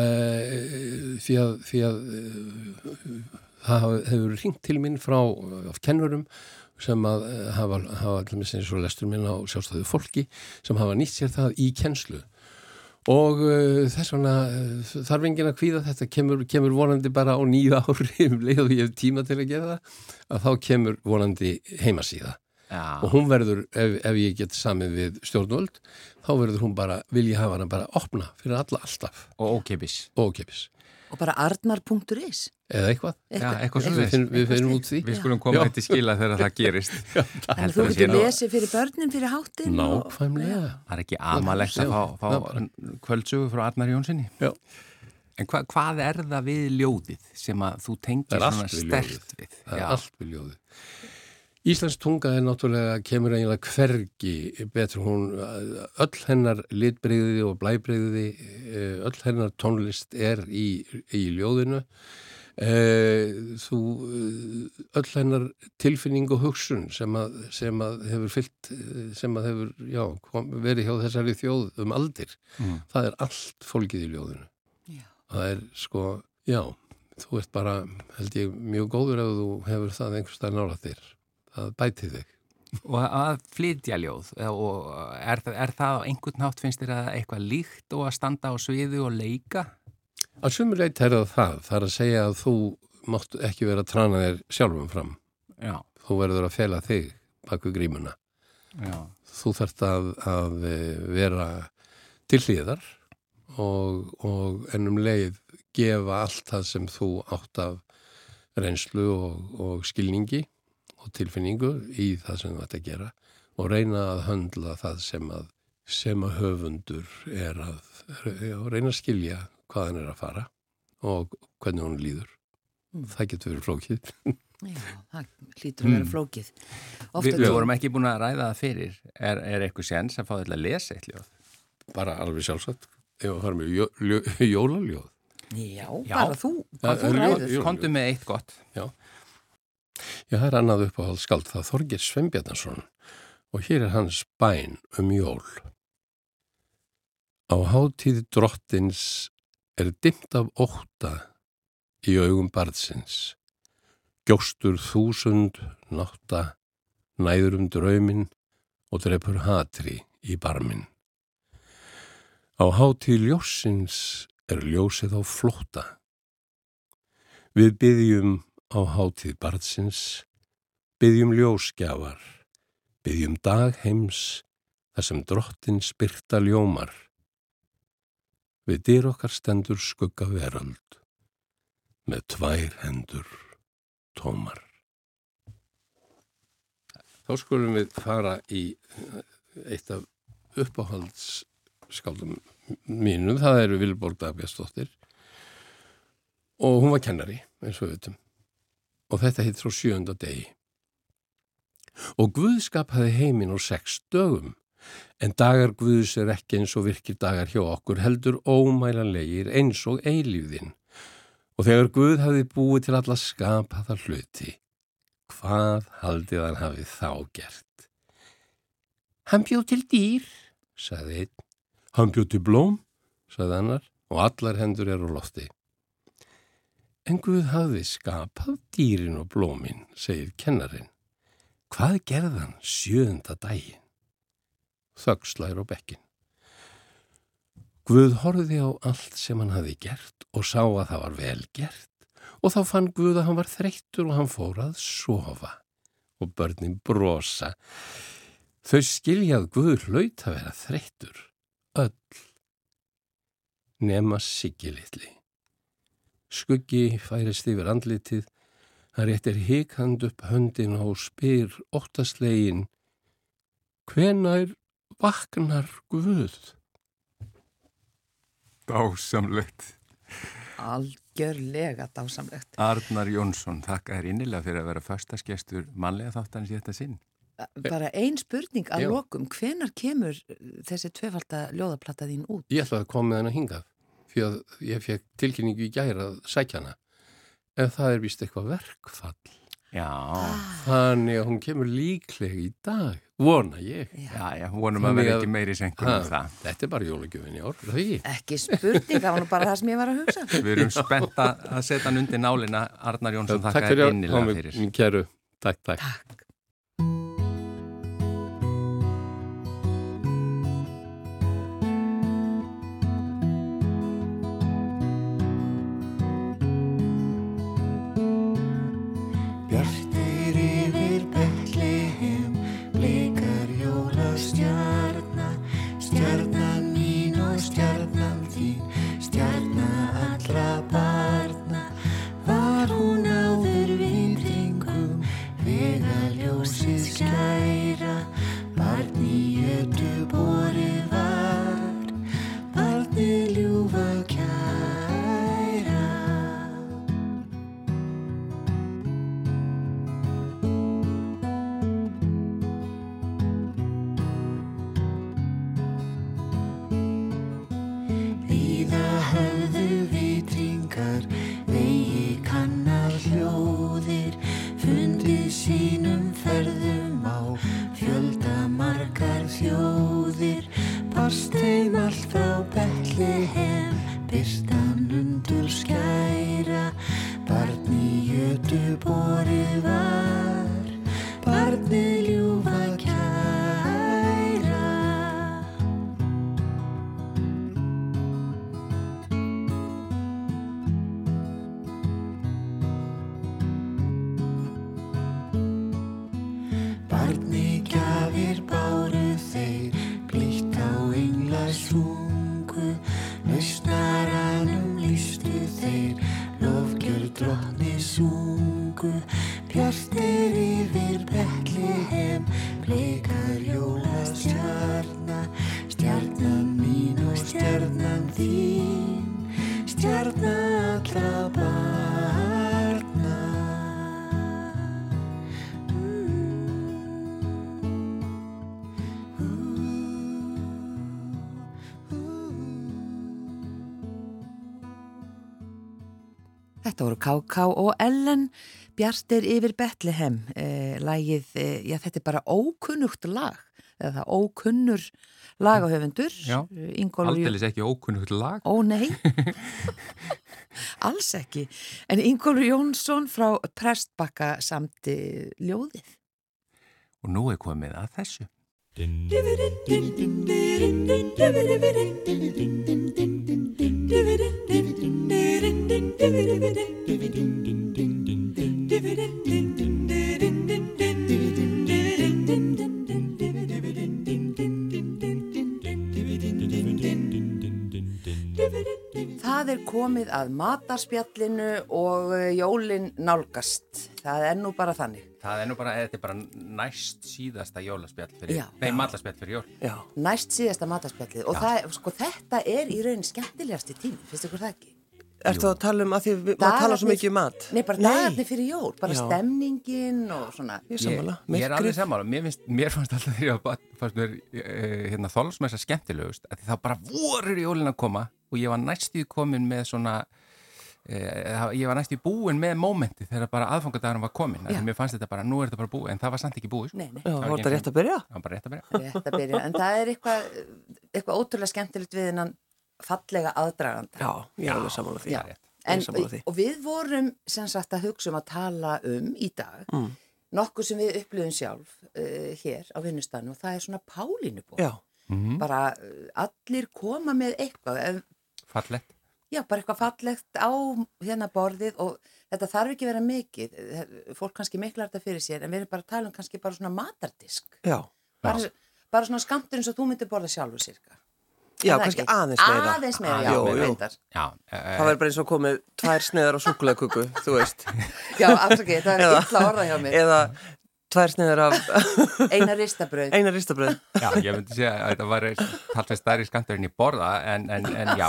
því að, því að e, það hefur ringt til minn frá kennurum sem að eh, hafa, hafa allir með sinni svo lestur minna á sjálfstæðu fólki sem hafa nýtt sér það í kennslu. Og uh, þess vegna uh, þarf engin að kvíða þetta. Kemur, kemur vonandi bara á nýja ári um leið og ég hef tíma til að gera það að þá kemur vonandi heimasíða. Já. og hún verður, ef, ef ég get samið við stjórnvöld, þá verður hún bara vilja hafa hana bara opna fyrir alla alltaf. Og ókipis og bara arnar.is Eða eitthvað, Já, eitthvað við, finn, við finnum út því. Við skulum koma þetta í skila þegar það gerist. Já, En þú getur lesið fyrir börnin fyrir háttin Nákvæmlega. Og... Það er ekki amalegt að fá, fá kvöldsögu frá Arnar Jónssoni Já. En hva, hvað er það við ljóðið sem að þú tengir svona stert við? Það er allt við ljóðið Íslands tunga er náttúrulega, kemur eiginlega hvergi betur hún, öll hennar litbreyði og blæbreyði, eh, öll hennar tónlist er í, í ljóðinu, eh, þú, eh, öll hennar tilfinning og hugsun sem að, sem að hefur fyllt, sem að hefur, já, kom, verið hjá þessari þjóð um aldir, mm. það er allt fólkið í ljóðinu. Já. Það er sko, já, þú ert bara, held ég, mjög góður ef þú hefur það einhverstað nála þér að bæti þig. Og að flytja ljóð, og er, er það á einhvern nátt finnst þér að eitthvað líkt og að standa á sviðu og leika? Að sumuleit er það það, það er að segja að þú mátt ekki vera að trana þér sjálfum fram. Já, Þú verður að fela þig baku grímuna. já, Þú þarft að, að eh, vera til hlýðar og, og ennum leið gefa allt það sem þú átt af reynslu og, og skilningi og tilfinningu í það sem þú ætti að gera og reyna að höndla það sem að, sem að höfundur er að já, reyna að skilja hvað hann er að fara og hvernig hún líður. Það getur verið flókið. Já, það hlýtur að vera Mm. flókið. Við, við vorum ekki búin að ræða það fyrir. Er, er eitthvað séns að fá þetta að lesa eitt ljóð? Bara alveg sjálfsagt. Ef að fara með jó, ljó, jólaljóð. Já, Já. bara þú, hvað Já, þú ræður. Komdu með eitt gott. Já, það er annað uppáhald skald það Þorgir Sveinbjarnarsson og hér er hans bæn um jól. Á hátíð drottins er dimmt af óta í augum barðsins. Gjóstur þúsund nátta næður um drauminn og drefur hatri í barminn. Á hátíð ljósins er ljósið á flótta. Við byggjum á hátíð barðsins, byggjum ljósgjafar, byggjum dag heims þar sem drottin spyrta ljómar. Við dyr okkar stendur skugga veröld, með tvær hendur tómar. Þá skulum við fara í eh, eitt af uppáhaldsskáldum mínum, það eru Vilborg Dagbjörnsdóttir og hún var kennari, eins og við veitum. Og þetta heit frá sjönda degi. Og Guðskap hafi heiminn á sex dögum, en dagar Guðs er ekki eins og virkir dagar hjá okkur heldur ómælanlegir eins og eilífðin. Og þegar Guð hafi búið til alla skapaða hluti, hvað haldið hann hafi þá gert? Hann bjóð til dýr, sagði einn. Hann bjóð til blóm, sagði annar, og allar hendur eru á lofti. En Guð hafði skapað dýrin og blómin, segir kennarin. Hvað gerðan sjöunda daginn? Þöggslæður á bekkin. Guð horfði á allt sem hann hafði gert og sá að það var vel gert og þá fann Guð að hann var þreyttur og hann fór að sofa og börnin brosa. Þau skiljað Guð hlaut að vera þreyttur, öll, nema Siggi litli. Skuggi færist yfir andlitið, hann réttir hikand upp höndin og spyr óttaslegin, hvenær vaknar Guð? Dásamlegt. Algjörlega dásamlegt. Arnar Jónsson, þakka þér innilega fyrir að vera förstaskestur mannlega þáttanins í þetta sinn. Bara ein spurning að Já. lokum, hvenar kemur þessi tvefalda ljóðaplata þín út? Ég ætlaði að koma með hana hingað því að ég fekk tilkynningu í gæra að sækja hana. En það er vist eitthvað verkfall. Já, Þannig að hún kemur líklega í dag, vona ég. já, já, vonum að vera ekki meiri sengur Ha, um það. Þetta er bara jólagjöfin í ár, er það ekki? Ekki spurning, það var nú bara það sem ég var að hugsa. Við erum spennt að að setja hann undir nálina. Arnar Jónsson, Takk þakka fyrir þér innilega fyrir. Takk, takk. Þetta voru K.K. og Ellen Bjartir yfir Betlehem eh, lagið, eh, já þetta er bara ókunnugt lag, eða það ókunnur lagahöfundur eh, Aldeilis ekki ókunnugt lag. Ó nei, alls ekki en Ingólfur Jónsson frá Prestbakka samti ljóðið Og nú er komið að þessu. Það er komið að matarspjallinu og eh, jólin nálgast. Það er nú bara þannig. Það er nú bara, þetta er bara næst síðasta jólaspjall fyrir, Já. nei, mallaspjall fyrir jól. Já, Næst síðasta matarspjallið og það, sko, þetta er í raunin skemmtilegasti tími, finnst ykkur það ekki? Ertu að tala um að því við- maður tala svo mikið um mat? Nei, bara dagarnir fyrir jól, bara Já. stemningin og svona. Ég er sammála, Ég, ég er alveg sammála, mér, finnst, mér fannst alltaf því að fannst mér uh, hérna, þólasmessa skemmtilegust að því þá bara vorur jólin að koma og ég var næstu komin með svona uh, ég var næstu búin með mómenti þegar bara aðfangadagarinn var komin Já. að mér fannst þetta bara, nú er þetta bara búið en það var samt ekki búið sko. Nei, nei, Já, var þetta rétt að byrja? það var bara rétt að byrja rétt að byrja. En það er eitthvað, eitthvað fallega aðdraganda. Já, ég er alveg sammála því. Já. því. og við vorum sem sagt að hugsa um að tala um í dag Mm. nokkuð sem við upplifum sjálf uh, hér á vinnustanum og það er svona pálínubóð. Já, Mhm. Bara uh, allir koma með eitthvað, ef, Fallegt já bara eitthvað fallegt á hérna borðið og þetta þarf ekki vera mikið, fólk kannski miklar þetta fyrir sér en við erum bara að tala um kannski bara svona matardisk. já. Bara, bara svona skamtur eins og þú myndir borða sjálfur sirka. Já, kannski ekki? aðeins meira. Aðeins meira, já, meira. reyndar. Já, uh, Það verður bara eins og komið tvær sneiðar á súkulegugu, þú veist. Já, afsakið, það er illa orða hjá mér. Eða tvær sneiðar af Eina ristabröð. eina ristabröð. Já, ég myndi segja að þetta var talsveit stærri skamtur en ég borða en, en, en já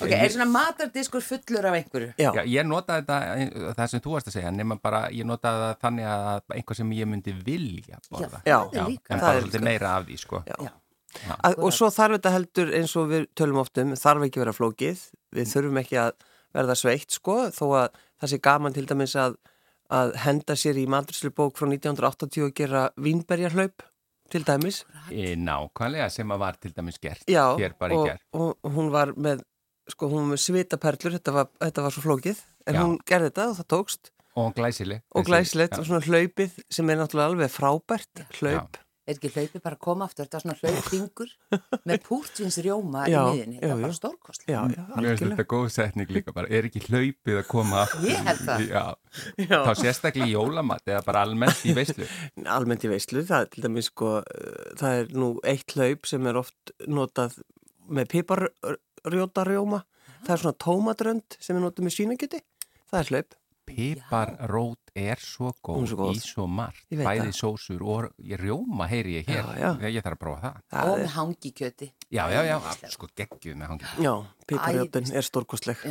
Ok, er svona matardiskur fullur af einhverju? Já, Já, ég notaði þetta, það sem þú varst að segja, nema bara, ég notaði það þannig að einhvað sem ég myndi vilja borða. Já, það er líka. en það bara er svolítið meira af því, sko. Já. Já. Að, og svo þarf þetta heldur eins og við tölum oft um, þarf ekki að vera flókið, við þurfum ekki að verða sveitt sko, þó að það sé gaman til dæmis að, að henda sér í maturslu bók frá 1980 og gera vínberjarhlaup til dæmis. E, nákvæmlega sem að var til dæmis gert Já, og, og, hún var með, sko, hún var með svitaperlur, þetta var, þetta var svo flókið, en Já. hún gerði þetta og það tókst Og glæsileg. og glæsilegt Já. og svona hlaupið sem er náttúrulega alveg frábært hlaup. Er ekki hlaupi bara að koma aftur, þetta var svona hlaupfingur með púrtvins rjóma í miðinni, þetta var bara já. stórkostlega. Já, já, Mér finnst algjörlega. þetta góð setning líka bara, er ekki hlaupið að koma aftur? Ég held það. Já, Já. þá sérstaklega í jólamat eða bara almennt í veislu. Almennt í veislu, það er til dæmis sko, uh, það er nú eitt hlaup sem er oft notað með piparrjótarjóma, það er svona tómadrönd sem er notað með svínakjöti, það er hlaup. Piparrót er svo er góð svo góð. í svo margt, bæði sósur og rjóma heyri ég hér, Já, já. Ég, þarf að prófa það. Það Og er, með hangikjöti. Já, já, já, sko geggjuð með hangi. já, piparrjótin Æðislegt. er stórkostleg.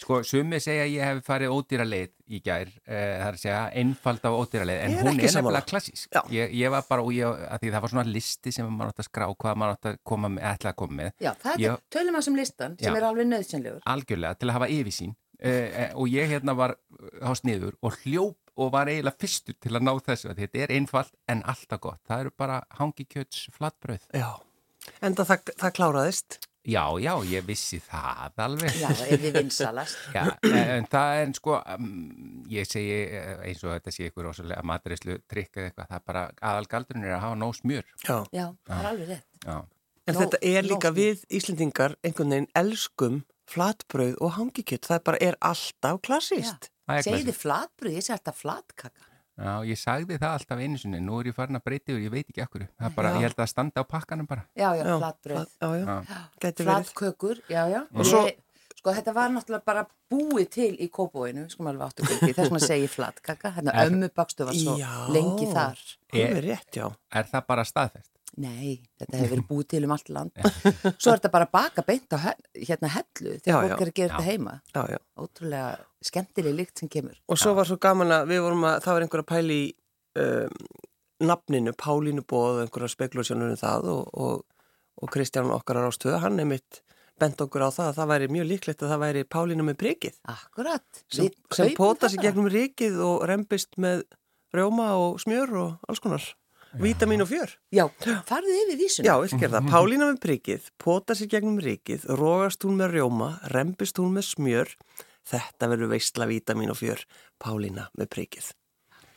Sko, sumi segja að ég hef farið ódýra leið í gær, uh, það er að segja einfald á ódýra leið, en er hún er nefnilega klassísk. Ég, ég var bara, og ég, að því það var svona listi sem maður átt að skrá, hvað maður átt að koma með, ætla að koma með, já það er tölum að sem listan sem Já. er alveg nöðsynlegur. algjörlega, til að hafa yfirsýn. Uh, og ég hérna var á sniður og hljóp og var eiginlega fyrstur til að ná þessu, að þetta er einfalt en alltaf gott. Það eru bara hangikjöts flatbröð. Já, enda það, það kláraðist. Já, já, ég vissi það alveg. Já, ef við vinsalast. Já, en það er sko, um, ég segi eh, eins og þetta sé ykkur rosalega matreyslu trikk eða eitthvað, það er bara aðalgaldurinn er að hafa nóg smjör. Já, Já, það er alveg rétt. Já, en Nó- þetta er nóg líka smjör. við Íslendingar einhvern veginn elskum flatbrauð og hangikjött, það bara er alltaf er Segði flatbröð, ég segi alltaf flatkaka. Já, ég sagði það alltaf einu sinni, nú er ég farin að breyta yfir, ég veit ekki okkur. Það er bara, Já. ég held að standa á pakkanum bara. Já, já, Já, flatbröð. flat- Já, já, Já. Flatkökur, já, já. Og svo- Sko þetta var náttúrulega bara búið til í kópóinu, sko maður alveg áttu ekki, þess segi ég flatkaka, hérna Er- ömmu bakstu var svo Já. lengi þar. Það er rétt, já. Er það bara staðfest? Nei, þetta hefur verið búið til um allt land. Svo er þetta bara að baka beint á hérna hellu þegar fólk er að gera Já. þetta heima. já, já. Ótrúlega skemmtileg lykt sem kemur. Og svo var svo gaman að við vorum að, það var einhver að pæli í um, nafninu, Pálínu Bóð, einhverja spekularsjónur um það og, og, og Kristján okkar á rástöðu, hann einmitt bent okkur á það að það væri mjög líklegt að það væri Pálínu með prikið Akkurat. sem, sem kaupum póta það sig bara. gegnum rikið og rembist með rjóma og smjör og alls konar. Vítamin og fjör. Já, farðu yfir vísuna. Já, ég sker það. Pálína með prikið, póta sig gegnum rikið, rógast hún með rjóma, rembist hún með smjör. Þetta verður veistla vítamin og fjör. Pálína með prikið.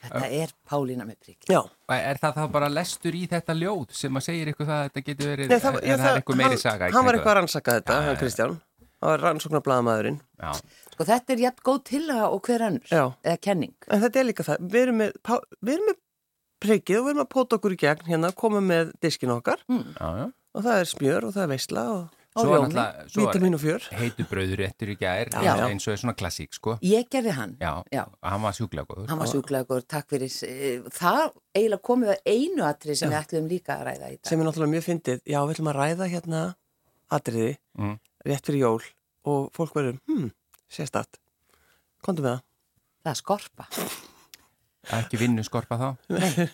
Þetta er Pálína með prikið. Já, Er það þá bara lestur í þetta ljóð sem að segir ykkur það að þetta getur verið, Nei, það, er já, það einhver meiri saga? hann var eitthvað að rannsaka þetta, já, hann já. Kristján. Það var rannsóknar blaðamæðurinn. Já, Sko þetta er jætt góð tillaga og hver. Já. Eða kenning. En þetta er líka það. Við erum með, við erum með prikið og við erum að póta okkur í gegn hérna, koma með diskin okkar já, já. og það er smjör og það er veistla og Svo rjómi. náttúrulega- heitu brauður réttur í gær, Já, já. eins og er svona klassík, sko. Ég gerði hann. Já, Já. hann var sjúklega góður. Hann var sjúklega góður, takk fyrir. eh, Það eiginlega komið að einu atrið sem við ætlum líka að ræða í dag. sem er náttúrulega mjög fyndið. Já, við ætlum að ræða hérna atriði Mm. rétt fyrir jól og fólk verður, hmm, sérstætt. Kontum með það. Það er skorpa. Ekki vinnu skorpa þá.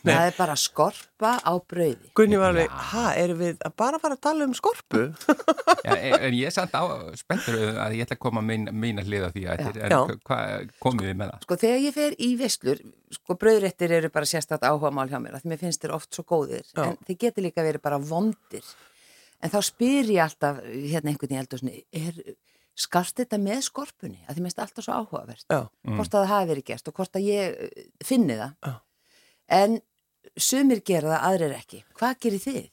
Það er bara skorpa á brauði. Gunni var alveg, ha, erum við að bara fara að tala um skorpu? Já, en en ég er samt á, spenntur að ég ætla að koma mín, mína hlið á því að þetta er, Já. en hvað komið þið með það? Sko þegar ég fer í veslur, sko brauðréttir eru bara sérstætt áhuga mál hjá mér, að mér finnst þér oft svo góðir, Já. en þeir geti líka verið bara vondir. En þá spyr ég alltaf, hérna einhvern í eldursinni, er skarst þetta með skorpunni? Að því mér finnst alltaf svo áhugavert. Já, Hvort að það hafi verið gert og hvort að ég eh, finni það. Já. En sumir gera það, aðrir ekki. Hvað gerir þið?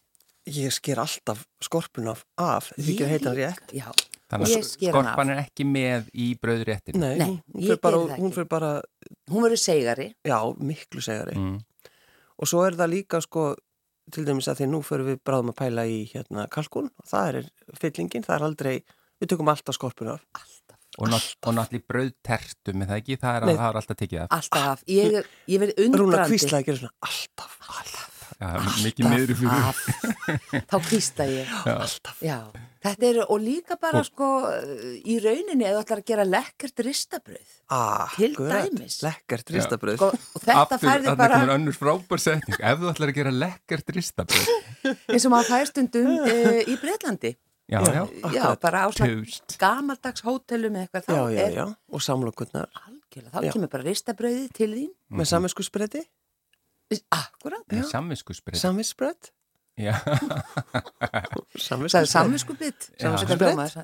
ég sker alltaf skorpun af, af því ekki að heita hann rétt. Já, Þannig að skorpan er ekki með í brauðréttin. Nei, Nei, hún, bara, það hún fyrir bara, hún verður segari. já, miklu segari. Mm. Og svo er það líka sko, til dæmis að því nú fyrir við bráðum að pæla í hérna kalkun og það er fyllingin, það er aldrei, við tökum alltaf skorpun af. Alltaf. Og, nátt, og náttúrulega brauðtertu með það ekki, það er, Nei. það er alltaf tekið af. Alltaf af. Ég, ég verð undrandi. Rúna kvíslaði að gera svona alltaf, alltaf, Já, mikið miður fyrir. af. Þá kvísta ég. alltaf. Já, þetta eru, og líka bara sko í rauninni eða ætlar að gera lekkert ristabröð. Ah, Til akkurat. dæmis. Lekkert ristabröð. Sko, og þetta færði bara. Ef þú ætlar að gera lekkert ristabröð. eins og maður fær stundum uh, í Breitlandi. Já, já. Já, bara á svona Tust. gamaldags hótelum eitthvað. Já, já, já, og samlokurnar Algjörlega, þá kemur bara ristabröðið til þín. með samvisku spretti, Akkurat. Samviskusbreyð. samvisbrett, Já.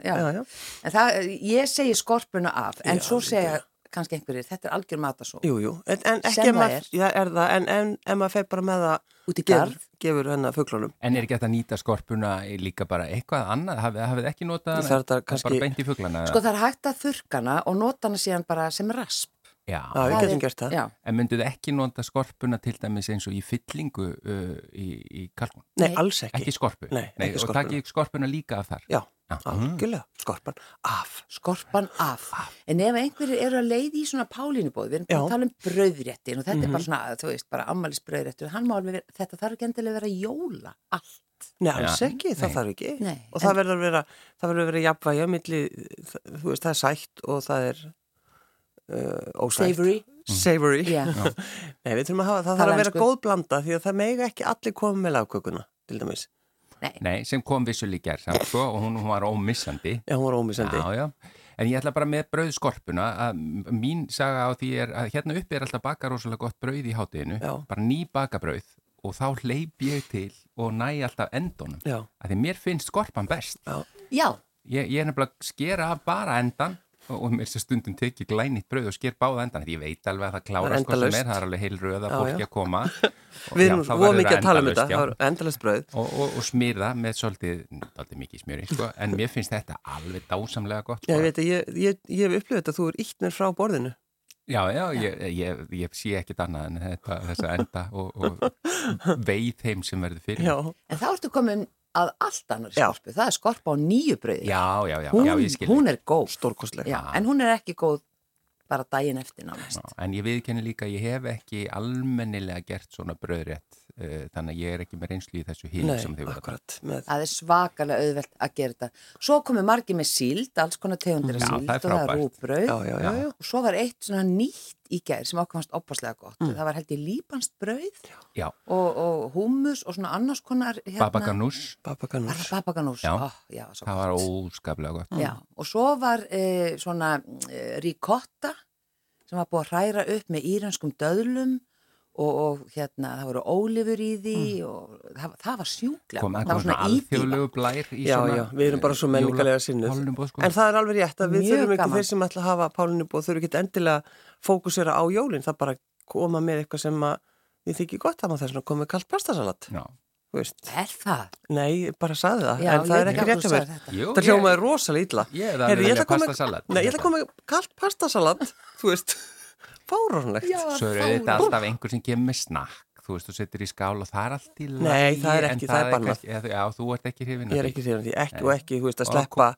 Já, já. En það, ég segi skorpuna af, en svo segja kannski einhverjir, þetta er algjör matasó. Jú, jú, en, en ekki Sem ef það maður, er. já, er það, en, en ef maður fer bara með það, Út í garð. gefur hennar fugglunum. En er ekki hægt að nýta skorpuna líka bara eitthvað annað? Hafið, hafið ekki notað Það er þetta bara kannski- beint í fuglana? Sko það er hægt að þurkana og nota hana síðan bara sem rasp. Já. Já, við Það getum er- gert það. Já, En mynduð ekki nota skorpuna til dæmis eins og í fyllingu uh, í, í kalkun? Nei, Nei. alls ekki. Ekki skorpu? Nei, ekki Og skorpuna. takk skorpuna líka af þar? Já, Já. algjörlega, skorpan af. skorpan af. En ef einhverjir eru að leiði í svona pálínubóð, við erum bara. Mhm. að tala um brauðréttin og þetta er bara svona, þú veist, bara ammælis brauðréttur, hann má alveg vera, þetta þarf ekki endilega að vera jóla, allt. Nei, alls ekki, það Nei. þarf ekki. Nei, Og það verður að vera, vera jafnvægja milli, þú veist, það er sætt og það er uh, ósætt. Savory. Savory. Já. Nei, við þurfum að hafa, það þarf að vera góð blanda því að það mega ekki allir koma með lagkökuna, til dæmis. Nei, Nei, sem kom vissulega gerð samt sko og hún, hún var ómissandi. Já, hún var ómissandi. Já, já. En ég ætla bara með brauðskorpuna að mín saga á því er að hérna uppi er alltaf baka rosalega gott brauð í Já. bara ný bakabrauð og þá hleyp ég til og næ alltaf endunum. Já. Að því mér finnst skorpan best. Já. já, Ég, ég er nefnilega að skera af bara endan og, og mér sé stundum tekið glænit brauð og sker báða endan. Því ég veit alveg að það Það klárast sem endalaust. er, það er alveg heil röða Já, fólki já. að koma. Við já, erum verður mikið að tala um þetta, já. það er endalist brauð. og, og, og smyrða með svolítið, svolítið mikið smjöri sko. en mér finnst þetta alveg dásamlega gott Já, sko. ég veit að ég, ég, ég hef upplifið þetta, þú er ítt mér frá borðinu. já, já, ég, ég, ég sé ekkit annað en þetta, þessa enda og, og veið þeim sem verður fyrir Já, en þá ertu komin að allt annar skorpu. Það er skorpa á nýju brauði. Já, já, já, hún, já, ég skil. hún er góð. Já, en hún er ekki góð bara daginn eftir námest. Já, en ég viðkenni líka, ég hef ekki almennilega gert svona bröðrétt þannig að ég er ekki með reynslu í þessu híl sem þið verða. akkurat. Með, Það er svakalega auðvelt að gera þetta. Svo komið margir með síld, alls konar tegundir af Já, síld það og það er frábært. rúbrauð. já, já, já, já. Og svo var eitt svona nýtt í gær sem okkur fannst opaslega gott. Mm. Það var held ég líbanst brauð Já, og, og hummus og svona annars konar hérna. babaganús, Babaganús. það babaganús? Já. Ó, já, það var óskaplega gott. Já, og svo var e, svona e, ricotta sem var búið að hræra upp með írenskum döðlum og, og hérna það voru ólifur í því og það, það var sjúklega. Kom það var svona alþjóðlegu blær í Já, svona já, við erum bara svo menningarlega sinnuð. sko. En það er alveg rétt að við Mjög þurfum ekki gaman. þeir sem ætla að hafa Pálinu búið þurfum ekki endilega fókusera á jólinn, það bara koma með eitthvað sem að við þykir gott að maður þess að koma með kallt pastasalat, Já. veist. Er það? Nei, ég bara saði það, Já, en það er ekki rétt að. Jú, Það ég- hljómaði rosalega illa. Ég er að koma með- pastasalat. Nei, ég ætla að koma með kallt pastasalat, þú veist, fáránlegt. Já, Svo er auðvitað alltaf einhver sem kemur með snakk, þú veist, þú setur í skál og það er allt í lagi. Nei, það er ekki, það er eða- Já, þú ert ekki hrifin Ég er ekki því, ekki og ekki, þú veist, að sleppa,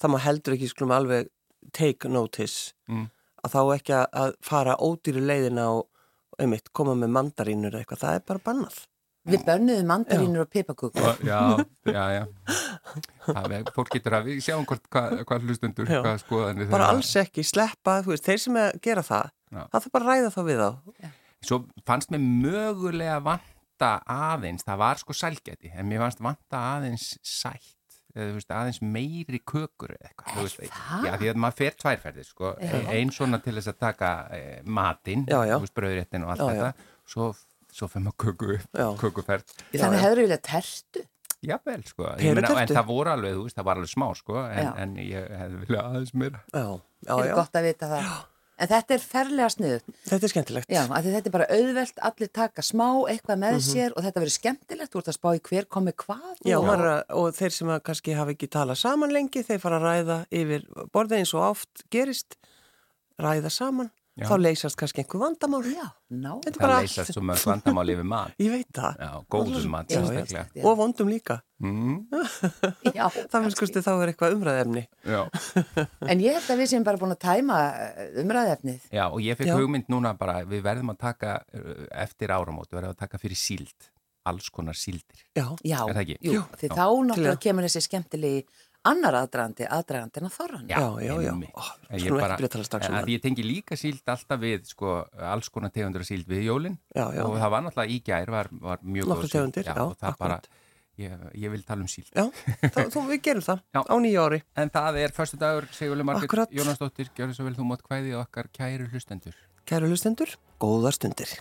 það má heldur ekki, skulum alveg take notice, Mm. að þá ekki að- að fara ódýri leiðina og, einmitt, koma með mandarínur eða eitthvað, það er bara bannað. Við bönnuðum mandarínur og pipakökur. Og- Já, já, já. Það er, fólk getur að, við sjáum hvort, hvað, hvað hlustundur, Já. hvað skoðanir Bara alls ekki, sleppa, þú veist, þeir sem er að gera það, Já. það þarf bara að ræða þá við þá. Svo fannst mér mögulega vanta aðeins, það var sko sælgæti, en mér fannst vanta aðeins sætt, eða þú veist, aðeins meiri kökur eða eitthvað. þú veist, það? Já, því að maður fer tværferðir, sko, einn svona til þess að taka e, matinn, Já, já. þú veist, brauðréttin og allt Já, já. þetta, svo, svo fyrir maður köku, Já. kökuferð. Þannig hefur við tertu. Jafnvel, sko, Perutertu? en það voru alveg, þú veist, það var alveg smá, sko, en, Já. en ég hefði viljað aðeins meira. Já, já, Það er já, gott að vita það. En þetta er ferlega sniðut. þetta er skemmtilegt. Já, af því þetta er bara auðvelt, allir taka smá eitthvað með sér og þetta verður skemmtilegt, þú ert að spá í hver komi hvað. Já, og, að, og þeir sem kannski hafa ekki talað saman lengi, þeir fara að ræða yfir borðið eins og oft gerist, ræða saman, Já. þá leysast kannski einhver vandamál. Já, er Það leysast svo mörg vandamál yfir mat. Ég veit það. Já, góðum mat, Já, sérstaklega. Og vondum líka. Mm, Já, Það finnst skusti þá er eitthvað umræðefni. já. En ég held að við séum bara búin að tæma umræðefnið. Já, og ég fekk Já. hugmynd núna bara, við verðum að taka uh, eftir áramót, við verðum að taka fyrir síld, alls konar síldir. Já, Já, Er það ekki? jú, því þá náttúrulega kemur þessi skemmtilegi annar aðdragandi, aðdragandi en að þorran. já, já, já. bara- ekki að tala strax um að það. Ég tengi líka síld alltaf við, sko, alls konar tegundur af síld við jólinn og það var náttúrulega í gær, var, var mjög góð síld. tegundir, já, og það bara, ég, ég vil tala um síld. Já, þá, þú, við gerum það Já. á nýja ári. En það er förstu dagur, Sigurli Akkurat. Jónasdóttir, gjör þess að vel þú mót kvæði okkar kæru hlustendur. Kæru hlustendur, góðar stundir.